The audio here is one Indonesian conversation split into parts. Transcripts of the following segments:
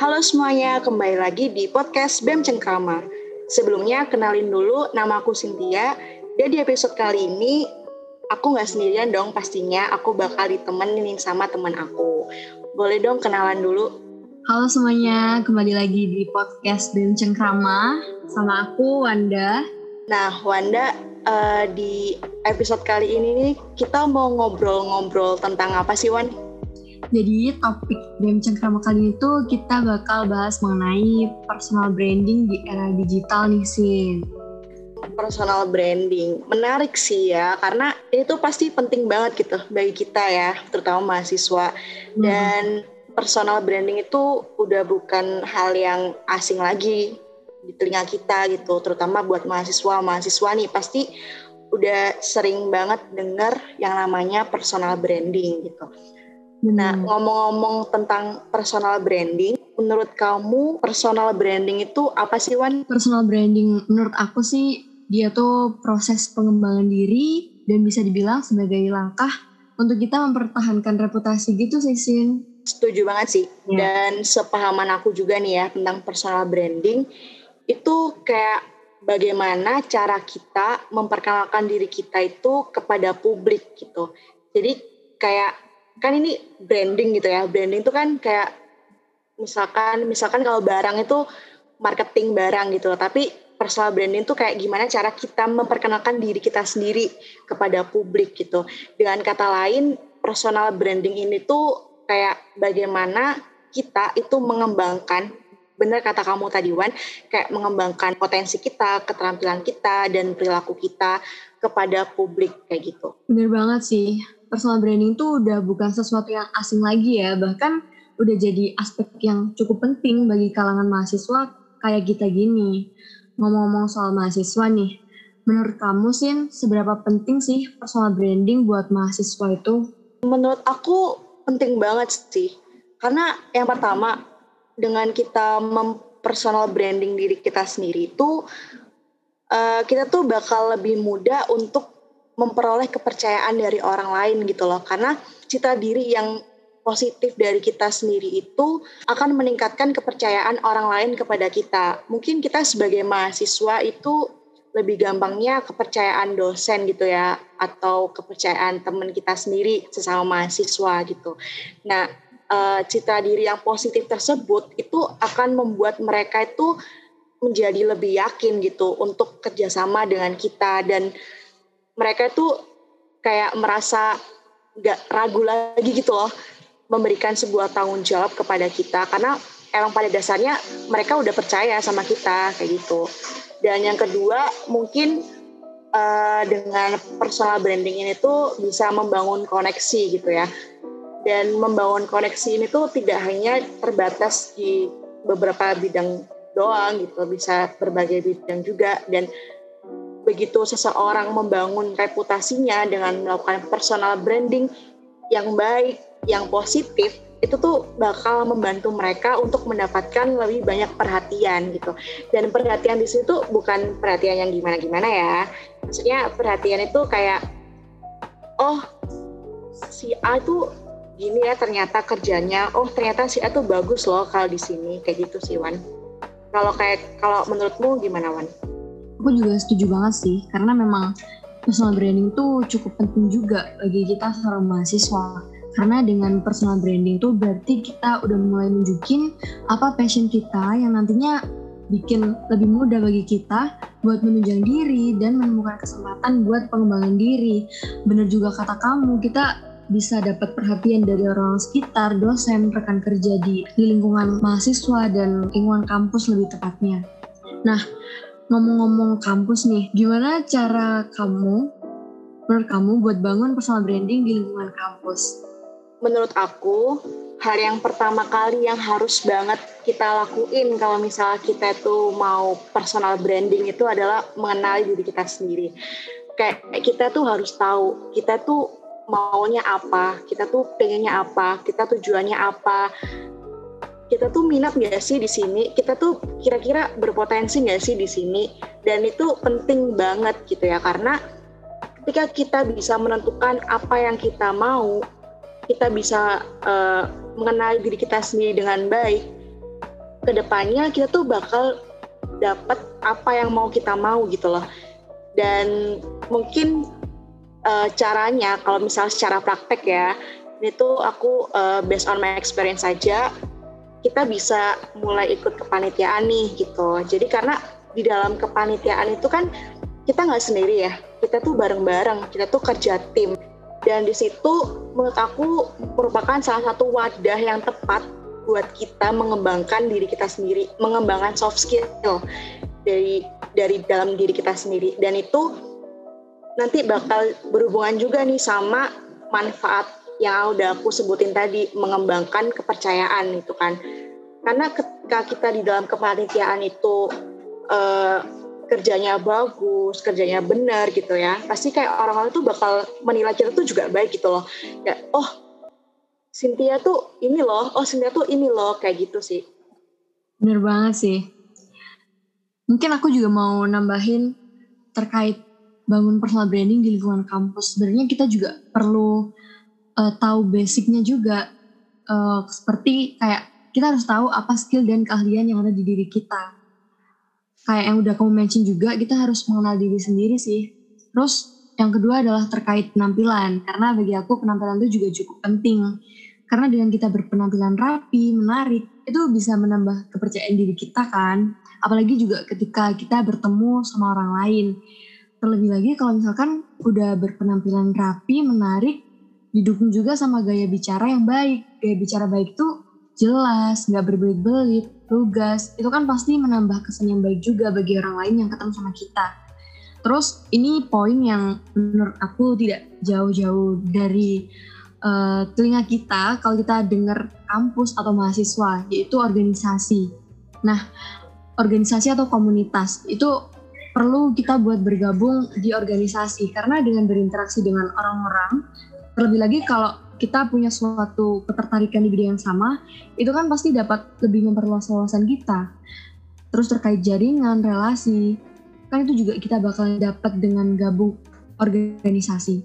Halo semuanya, kembali lagi di podcast BEM Cengkrama. Sebelumnya, kenalin dulu nama aku Cynthia, dan di episode kali ini, aku nggak sendirian dong pastinya, aku bakal ditemenin sama teman aku. Boleh dong kenalan dulu? Halo semuanya, kembali lagi di podcast BEM Cengkrama, sama aku Wanda. Nah, Wanda, uh, di episode kali ini nih, kita mau ngobrol-ngobrol tentang apa sih, Wan? Jadi topik BEM Cengkrama kali itu kita bakal bahas mengenai personal branding di era digital nih Sin. Personal branding, menarik sih ya, karena itu pasti penting banget gitu bagi kita ya, terutama mahasiswa. Hmm. Dan personal branding itu udah bukan hal yang asing lagi di telinga kita gitu, terutama buat mahasiswa, mahasiswa nih pasti udah sering banget dengar yang namanya personal branding gitu. Nah, hmm. ngomong-ngomong tentang personal branding, menurut kamu personal branding itu apa sih, Wan? Personal branding menurut aku sih dia tuh proses pengembangan diri dan bisa dibilang sebagai langkah untuk kita mempertahankan reputasi gitu sih, Sin. Setuju banget sih. Ya. Dan sepahaman aku juga nih ya tentang personal branding, itu kayak bagaimana cara kita memperkenalkan diri kita itu kepada publik gitu. Jadi kayak kan ini branding gitu ya. Branding itu kan kayak misalkan misalkan kalau barang itu marketing barang gitu tapi personal branding itu kayak gimana cara kita memperkenalkan diri kita sendiri kepada publik gitu. Dengan kata lain personal branding ini tuh kayak bagaimana kita itu mengembangkan benar kata kamu tadi Wan kayak mengembangkan potensi kita keterampilan kita dan perilaku kita kepada publik kayak gitu bener banget sih personal branding itu udah bukan sesuatu yang asing lagi ya, bahkan udah jadi aspek yang cukup penting bagi kalangan mahasiswa kayak kita gini. Ngomong-ngomong soal mahasiswa nih, menurut kamu sih seberapa penting sih personal branding buat mahasiswa itu? Menurut aku penting banget sih. Karena yang pertama, dengan kita mempersonal branding diri kita sendiri itu, uh, kita tuh bakal lebih mudah untuk memperoleh kepercayaan dari orang lain gitu loh karena cita diri yang positif dari kita sendiri itu akan meningkatkan kepercayaan orang lain kepada kita. Mungkin kita sebagai mahasiswa itu lebih gampangnya kepercayaan dosen gitu ya atau kepercayaan teman kita sendiri sesama mahasiswa gitu. Nah, eh, cita diri yang positif tersebut itu akan membuat mereka itu menjadi lebih yakin gitu untuk kerjasama dengan kita. Dan mereka itu kayak merasa gak ragu lagi gitu loh memberikan sebuah tanggung jawab kepada kita. Karena emang pada dasarnya mereka udah percaya sama kita kayak gitu. Dan yang kedua mungkin uh, dengan personal branding ini tuh bisa membangun koneksi gitu ya dan membangun koneksi ini tuh tidak hanya terbatas di beberapa bidang doang gitu bisa berbagai bidang juga dan begitu seseorang membangun reputasinya dengan melakukan personal branding yang baik, yang positif, itu tuh bakal membantu mereka untuk mendapatkan lebih banyak perhatian gitu. Dan perhatian di situ bukan perhatian yang gimana-gimana ya. Maksudnya perhatian itu kayak oh si A tuh gini ya ternyata kerjanya, oh ternyata si A tuh bagus loh kalau di sini kayak gitu sih Wan. Kalau kayak kalau menurutmu gimana Wan? aku juga setuju banget sih karena memang personal branding tuh cukup penting juga bagi kita seorang mahasiswa karena dengan personal branding tuh berarti kita udah mulai nunjukin apa passion kita yang nantinya bikin lebih mudah bagi kita buat menunjang diri dan menemukan kesempatan buat pengembangan diri. Bener juga kata kamu, kita bisa dapat perhatian dari orang sekitar, dosen, rekan kerja di, di lingkungan mahasiswa dan lingkungan kampus lebih tepatnya. Nah, ngomong-ngomong kampus nih, gimana cara kamu, menurut kamu buat bangun personal branding di lingkungan kampus? Menurut aku, hal yang pertama kali yang harus banget kita lakuin kalau misalnya kita tuh mau personal branding itu adalah mengenali diri kita sendiri. Kayak kita tuh harus tahu kita tuh maunya apa, kita tuh pengennya apa, kita tujuannya apa, kita tuh minat nggak sih di sini? Kita tuh kira-kira berpotensi nggak sih di sini? Dan itu penting banget gitu ya karena ketika kita bisa menentukan apa yang kita mau kita bisa uh, mengenali diri kita sendiri dengan baik, ke depannya kita tuh bakal dapat apa yang mau kita mau gitu loh. Dan mungkin uh, caranya kalau misal secara praktek ya, ini tuh aku uh, based on my experience saja, kita bisa mulai ikut kepanitiaan nih gitu. Jadi karena di dalam kepanitiaan itu kan kita nggak sendiri ya, kita tuh bareng-bareng, kita tuh kerja tim. Dan di situ menurut aku merupakan salah satu wadah yang tepat buat kita mengembangkan diri kita sendiri, mengembangkan soft skill dari dari dalam diri kita sendiri. Dan itu nanti bakal berhubungan juga nih sama manfaat yang udah aku sebutin tadi, mengembangkan kepercayaan itu kan. Karena ketika kita di dalam kepanitiaan itu uh, kerjanya bagus, kerjanya benar gitu ya, pasti kayak orang-orang tuh bakal menilai kita tuh juga baik gitu loh. Ya, oh Cynthia tuh ini loh, oh Cynthia tuh ini loh, kayak gitu sih. Bener banget sih. Mungkin aku juga mau nambahin terkait bangun personal branding di lingkungan kampus. Sebenarnya kita juga perlu uh, tahu basicnya juga. Uh, seperti kayak kita harus tahu apa skill dan keahlian yang ada di diri kita. Kayak yang udah kamu mention juga kita harus mengenal diri sendiri sih. Terus yang kedua adalah terkait penampilan. Karena bagi aku penampilan itu juga cukup penting. Karena dengan kita berpenampilan rapi menarik itu bisa menambah kepercayaan diri kita kan. Apalagi juga ketika kita bertemu sama orang lain terlebih lagi kalau misalkan udah berpenampilan rapi menarik didukung juga sama gaya bicara yang baik gaya bicara baik itu jelas nggak berbelit-belit tugas, itu kan pasti menambah kesan yang baik juga bagi orang lain yang ketemu sama kita. Terus ini poin yang menurut aku tidak jauh-jauh dari uh, telinga kita kalau kita dengar kampus atau mahasiswa, yaitu organisasi. Nah, organisasi atau komunitas itu perlu kita buat bergabung di organisasi karena dengan berinteraksi dengan orang-orang terlebih lagi kalau kita punya suatu ketertarikan di bidang yang sama, itu kan pasti dapat lebih memperluas wawasan kita. Terus terkait jaringan, relasi, kan itu juga kita bakal dapat dengan gabung organisasi.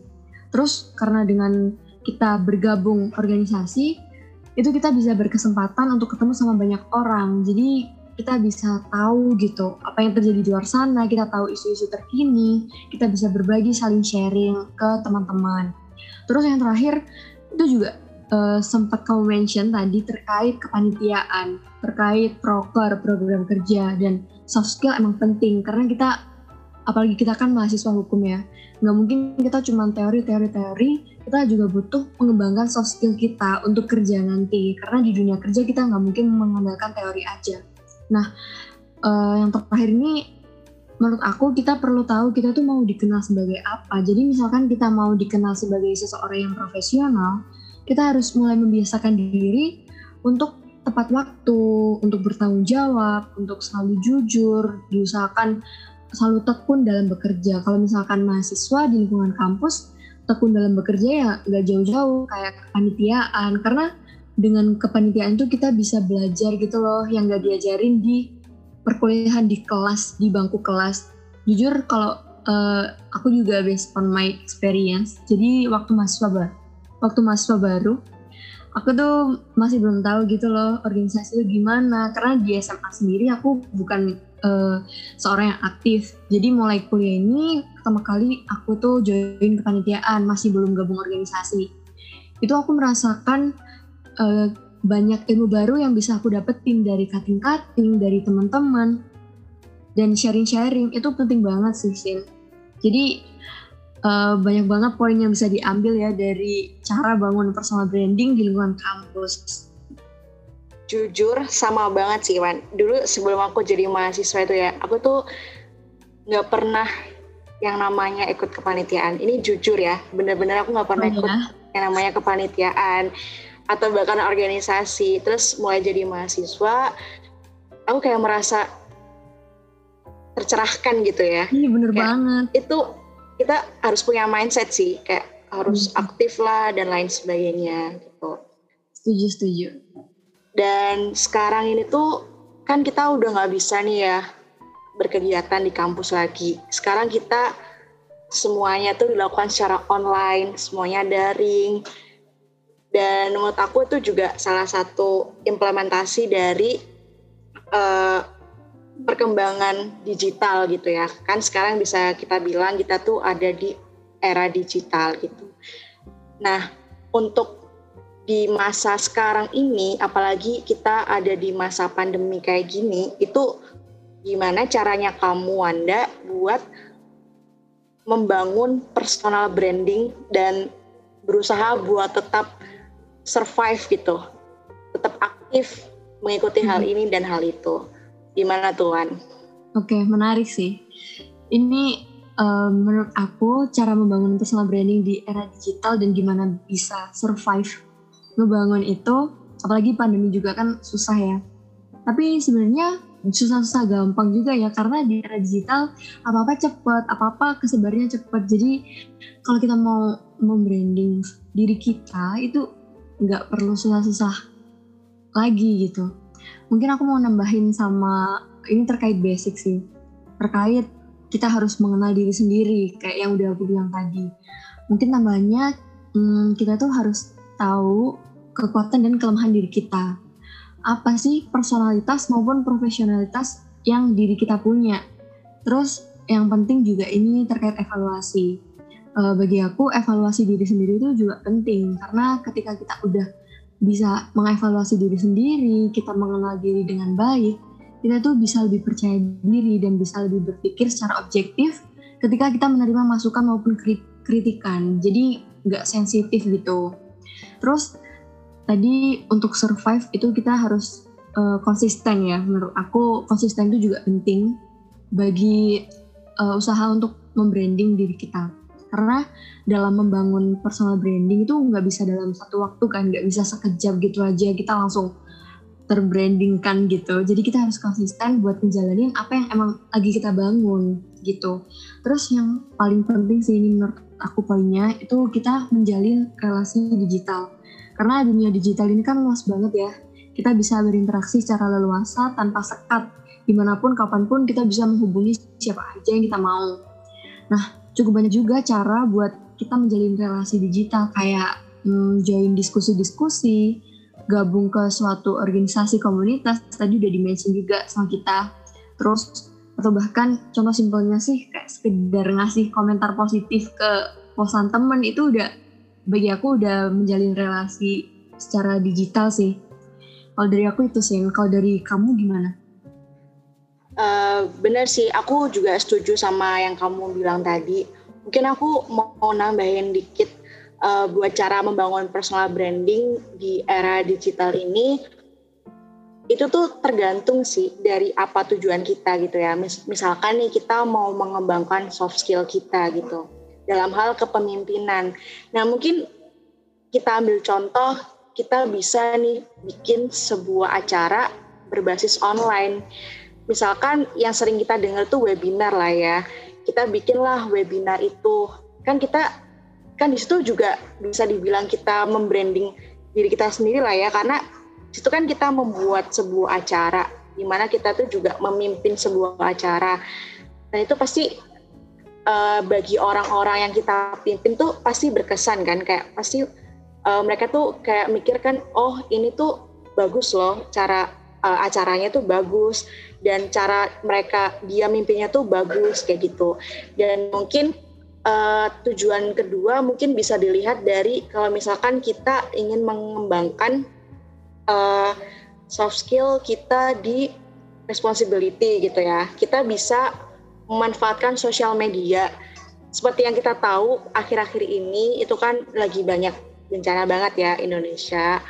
Terus karena dengan kita bergabung organisasi, itu kita bisa berkesempatan untuk ketemu sama banyak orang. Jadi kita bisa tahu gitu apa yang terjadi di luar sana, kita tahu isu-isu terkini, kita bisa berbagi saling sharing ke teman-teman. Terus yang terakhir itu juga uh, sempat kamu mention tadi terkait kepanitiaan, terkait proker, program kerja, dan soft skill emang penting karena kita apalagi kita kan mahasiswa hukum ya nggak mungkin kita cuma teori teori teori kita juga butuh mengembangkan soft skill kita untuk kerja nanti karena di dunia kerja kita nggak mungkin mengandalkan teori aja nah uh, yang terakhir ini menurut aku kita perlu tahu kita tuh mau dikenal sebagai apa. Jadi misalkan kita mau dikenal sebagai seseorang yang profesional, kita harus mulai membiasakan diri untuk tepat waktu, untuk bertanggung jawab, untuk selalu jujur, diusahakan selalu tekun dalam bekerja. Kalau misalkan mahasiswa di lingkungan kampus, tekun dalam bekerja ya nggak jauh-jauh kayak kepanitiaan. Karena dengan kepanitiaan itu kita bisa belajar gitu loh yang nggak diajarin di perkuliahan di kelas di bangku kelas. Jujur kalau uh, aku juga based on my experience. Jadi waktu mahasiswa baru waktu mahasiswa baru aku tuh masih belum tahu gitu loh organisasi itu gimana. Karena di SMA sendiri aku bukan uh, seorang yang aktif. Jadi mulai kuliah ini pertama kali aku tuh join kepanitiaan masih belum gabung organisasi. Itu aku merasakan uh, banyak ilmu baru yang bisa aku dapetin dari cutting-cutting, dari teman-teman, dan sharing-sharing itu penting banget sih, Sin. Jadi uh, banyak banget poin yang bisa diambil ya dari cara bangun personal branding di lingkungan kampus. Jujur sama banget sih, Wan. Dulu sebelum aku jadi mahasiswa itu ya, aku tuh nggak pernah yang namanya ikut kepanitiaan. Ini jujur ya, bener-bener aku nggak pernah oh, ikut ya? yang namanya kepanitiaan atau bahkan organisasi terus mulai jadi mahasiswa aku kayak merasa tercerahkan gitu ya. Iya bener kayak banget. itu kita harus punya mindset sih kayak harus hmm. aktif lah dan lain sebagainya gitu. Setuju setuju. Dan sekarang ini tuh kan kita udah nggak bisa nih ya berkegiatan di kampus lagi. Sekarang kita semuanya tuh dilakukan secara online semuanya daring dan menurut aku itu juga salah satu implementasi dari uh, perkembangan digital gitu ya. Kan sekarang bisa kita bilang kita tuh ada di era digital gitu. Nah untuk di masa sekarang ini apalagi kita ada di masa pandemi kayak gini itu gimana caranya kamu Wanda buat membangun personal branding dan berusaha buat tetap survive gitu tetap aktif mengikuti hal hmm. ini dan hal itu gimana tuan? Oke okay, menarik sih ini um, menurut aku cara membangun personal branding di era digital dan gimana bisa survive ngebangun itu apalagi pandemi juga kan susah ya tapi sebenarnya susah-susah gampang juga ya karena di era digital apa-apa cepet, apa-apa kesebarnya cepet. Jadi kalau kita mau membranding diri kita itu nggak perlu susah-susah lagi gitu. Mungkin aku mau nambahin sama ini terkait basic sih. Terkait kita harus mengenal diri sendiri kayak yang udah aku bilang tadi. Mungkin tambahannya hmm, kita tuh harus tahu kekuatan dan kelemahan diri kita apa sih personalitas maupun profesionalitas yang diri kita punya. Terus yang penting juga ini terkait evaluasi. E, bagi aku evaluasi diri sendiri itu juga penting karena ketika kita udah bisa mengevaluasi diri sendiri, kita mengenal diri dengan baik, kita tuh bisa lebih percaya diri dan bisa lebih berpikir secara objektif ketika kita menerima masukan maupun kritikan. Jadi nggak sensitif gitu. Terus tadi untuk survive itu kita harus uh, konsisten ya menurut aku konsisten itu juga penting bagi uh, usaha untuk membranding diri kita karena dalam membangun personal branding itu nggak bisa dalam satu waktu kan nggak bisa sekejap gitu aja kita langsung terbrandingkan gitu jadi kita harus konsisten buat ngejalanin apa yang emang lagi kita bangun gitu terus yang paling penting sih ini menurut aku poinnya itu kita menjalin relasi digital karena dunia digital ini kan luas banget ya. Kita bisa berinteraksi secara leluasa tanpa sekat. Di mana pun, kapan pun kita bisa menghubungi siapa aja yang kita mau. Nah, cukup banyak juga cara buat kita menjalin relasi digital kayak hmm, join diskusi-diskusi, gabung ke suatu organisasi komunitas, tadi udah dimention juga sama kita. Terus atau bahkan contoh simpelnya sih kayak sekedar ngasih komentar positif ke posan temen itu udah bagi aku udah menjalin relasi secara digital sih. Kalau dari aku itu sih, kalau dari kamu gimana? Uh, bener sih, aku juga setuju sama yang kamu bilang tadi. Mungkin aku mau nambahin dikit uh, buat cara membangun personal branding di era digital ini. Itu tuh tergantung sih dari apa tujuan kita gitu ya. Mis misalkan nih kita mau mengembangkan soft skill kita gitu dalam hal kepemimpinan. Nah mungkin kita ambil contoh, kita bisa nih bikin sebuah acara berbasis online. Misalkan yang sering kita dengar tuh webinar lah ya. Kita bikinlah webinar itu. Kan kita kan di situ juga bisa dibilang kita membranding diri kita sendiri lah ya karena situ kan kita membuat sebuah acara di mana kita tuh juga memimpin sebuah acara. Dan itu pasti uh, bagi orang-orang yang kita pimpin tuh pasti berkesan kan kayak pasti uh, mereka tuh kayak mikir kan oh ini tuh bagus loh cara uh, acaranya tuh bagus dan cara mereka dia mimpinya tuh bagus kayak gitu. Dan mungkin uh, tujuan kedua mungkin bisa dilihat dari kalau misalkan kita ingin mengembangkan uh, soft skill kita di responsibility gitu ya. Kita bisa memanfaatkan sosial media. Seperti yang kita tahu akhir-akhir ini itu kan lagi banyak bencana banget ya Indonesia.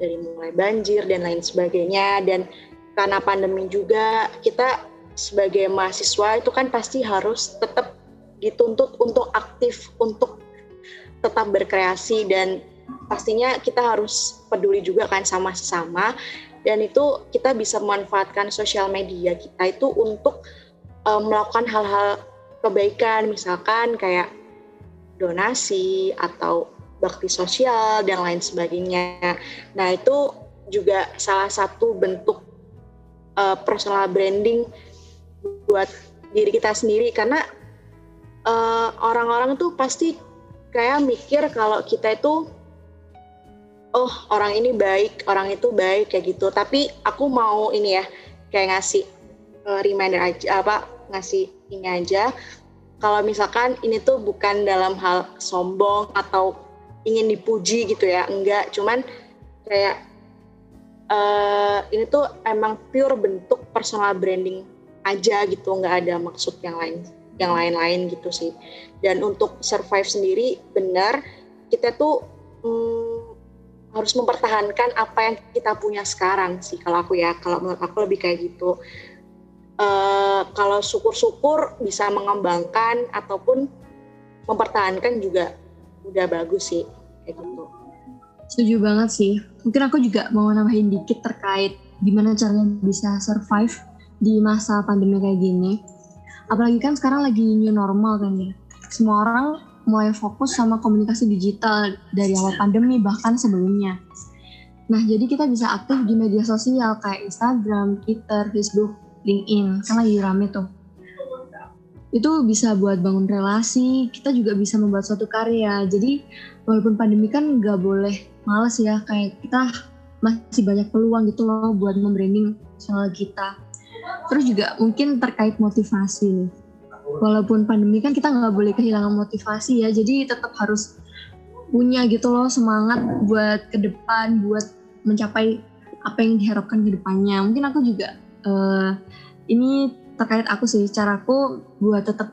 Dari mulai banjir dan lain sebagainya. Dan karena pandemi juga kita sebagai mahasiswa itu kan pasti harus tetap dituntut untuk aktif untuk tetap berkreasi dan pastinya kita harus peduli juga kan sama sesama dan itu kita bisa memanfaatkan sosial media kita itu untuk uh, melakukan hal-hal kebaikan misalkan kayak donasi atau bakti sosial dan lain sebagainya. Nah itu juga salah satu bentuk uh, personal branding buat diri kita sendiri. Karena orang-orang uh, tuh pasti kayak mikir kalau kita itu oh orang ini baik orang itu baik kayak gitu. Tapi aku mau ini ya kayak ngasih uh, reminder aja apa ngasih ini aja. Kalau misalkan ini tuh bukan dalam hal sombong atau ingin dipuji gitu ya enggak. Cuman kayak uh, ini tuh emang pure bentuk personal branding aja gitu nggak ada maksud yang lain yang lain-lain gitu sih. Dan untuk survive sendiri benar kita tuh hmm, harus mempertahankan apa yang kita punya sekarang sih kalau aku ya kalau menurut aku lebih kayak gitu. Uh, kalau syukur-syukur bisa mengembangkan ataupun mempertahankan juga udah bagus sih kayak gitu setuju banget sih. Mungkin aku juga mau nambahin dikit terkait gimana caranya bisa survive di masa pandemi kayak gini. Apalagi kan sekarang lagi new normal kan ya. Semua orang mulai fokus sama komunikasi digital dari awal pandemi bahkan sebelumnya. Nah jadi kita bisa aktif di media sosial kayak Instagram, Twitter, Facebook, LinkedIn. Kan lagi rame tuh itu bisa buat bangun relasi, kita juga bisa membuat suatu karya. Jadi walaupun pandemi kan nggak boleh males ya, kayak kita masih banyak peluang gitu loh buat membranding channel kita. Terus juga mungkin terkait motivasi Walaupun pandemi kan kita nggak boleh kehilangan motivasi ya, jadi tetap harus punya gitu loh semangat buat ke depan, buat mencapai apa yang diharapkan ke depannya. Mungkin aku juga uh, ini terkait aku sih, caraku buat tetap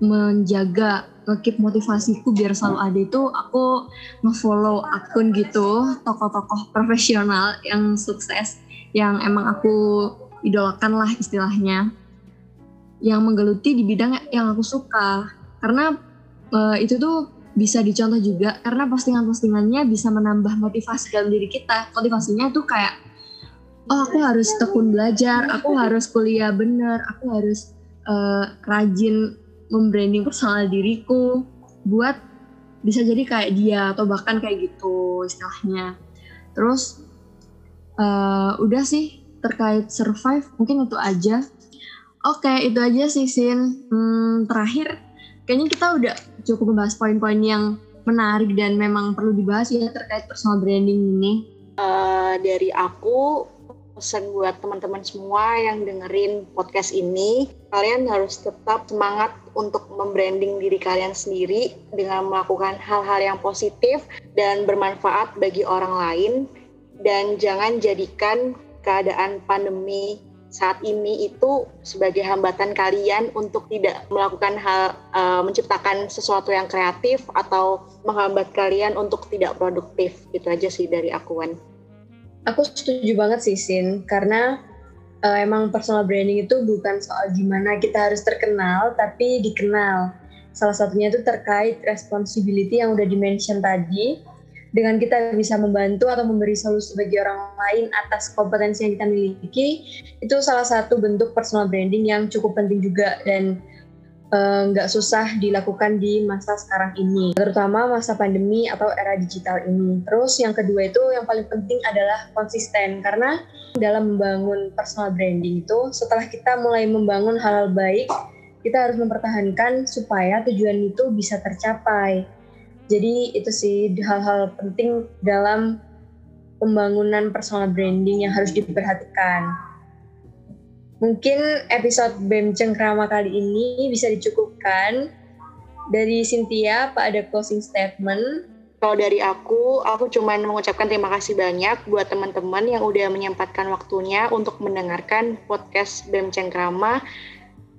menjaga ngekip motivasiku biar selalu ada itu aku ngefollow akun gitu tokoh-tokoh profesional yang sukses yang emang aku idolakan lah istilahnya. Yang menggeluti di bidang yang aku suka. Karena uh, itu tuh bisa dicontoh juga karena postingan-postingannya bisa menambah motivasi dalam diri kita. Motivasinya tuh kayak oh aku harus tekun belajar aku harus kuliah bener aku harus uh, rajin membranding personal diriku buat bisa jadi kayak dia atau bahkan kayak gitu istilahnya. Terus uh, udah sih terkait survive mungkin itu aja. Oke itu aja sih Sin. Hmm, terakhir kayaknya kita udah cukup membahas poin-poin yang menarik dan memang perlu dibahas ya terkait personal branding ini. Uh, dari aku pesan buat teman-teman semua yang dengerin podcast ini, kalian harus tetap semangat untuk membranding diri kalian sendiri dengan melakukan hal-hal yang positif dan bermanfaat bagi orang lain. Dan jangan jadikan keadaan pandemi saat ini itu sebagai hambatan kalian untuk tidak melakukan hal uh, menciptakan sesuatu yang kreatif atau menghambat kalian untuk tidak produktif. Itu aja sih dari akuan. Aku setuju banget sih Sin. Karena uh, emang personal branding itu bukan soal gimana kita harus terkenal tapi dikenal. Salah satunya itu terkait responsibility yang udah dimention tadi. Dengan kita bisa membantu atau memberi solusi bagi orang lain atas kompetensi yang kita miliki itu salah satu bentuk personal branding yang cukup penting juga. Dan nggak uh, susah dilakukan di masa sekarang ini terutama masa pandemi atau era digital ini terus yang kedua itu yang paling penting adalah konsisten karena dalam membangun personal branding itu setelah kita mulai membangun hal-hal baik kita harus mempertahankan supaya tujuan itu bisa tercapai jadi itu sih hal-hal penting dalam pembangunan personal branding yang harus diperhatikan. Mungkin episode BEM Cengkrama kali ini bisa dicukupkan. Dari Cynthia, Pak ada closing statement. Kalau dari aku, aku cuma mengucapkan terima kasih banyak buat teman-teman yang udah menyempatkan waktunya untuk mendengarkan podcast BEM Cengkrama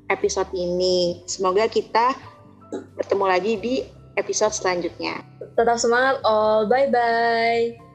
episode ini. Semoga kita bertemu lagi di episode selanjutnya. Tetap semangat all, bye-bye.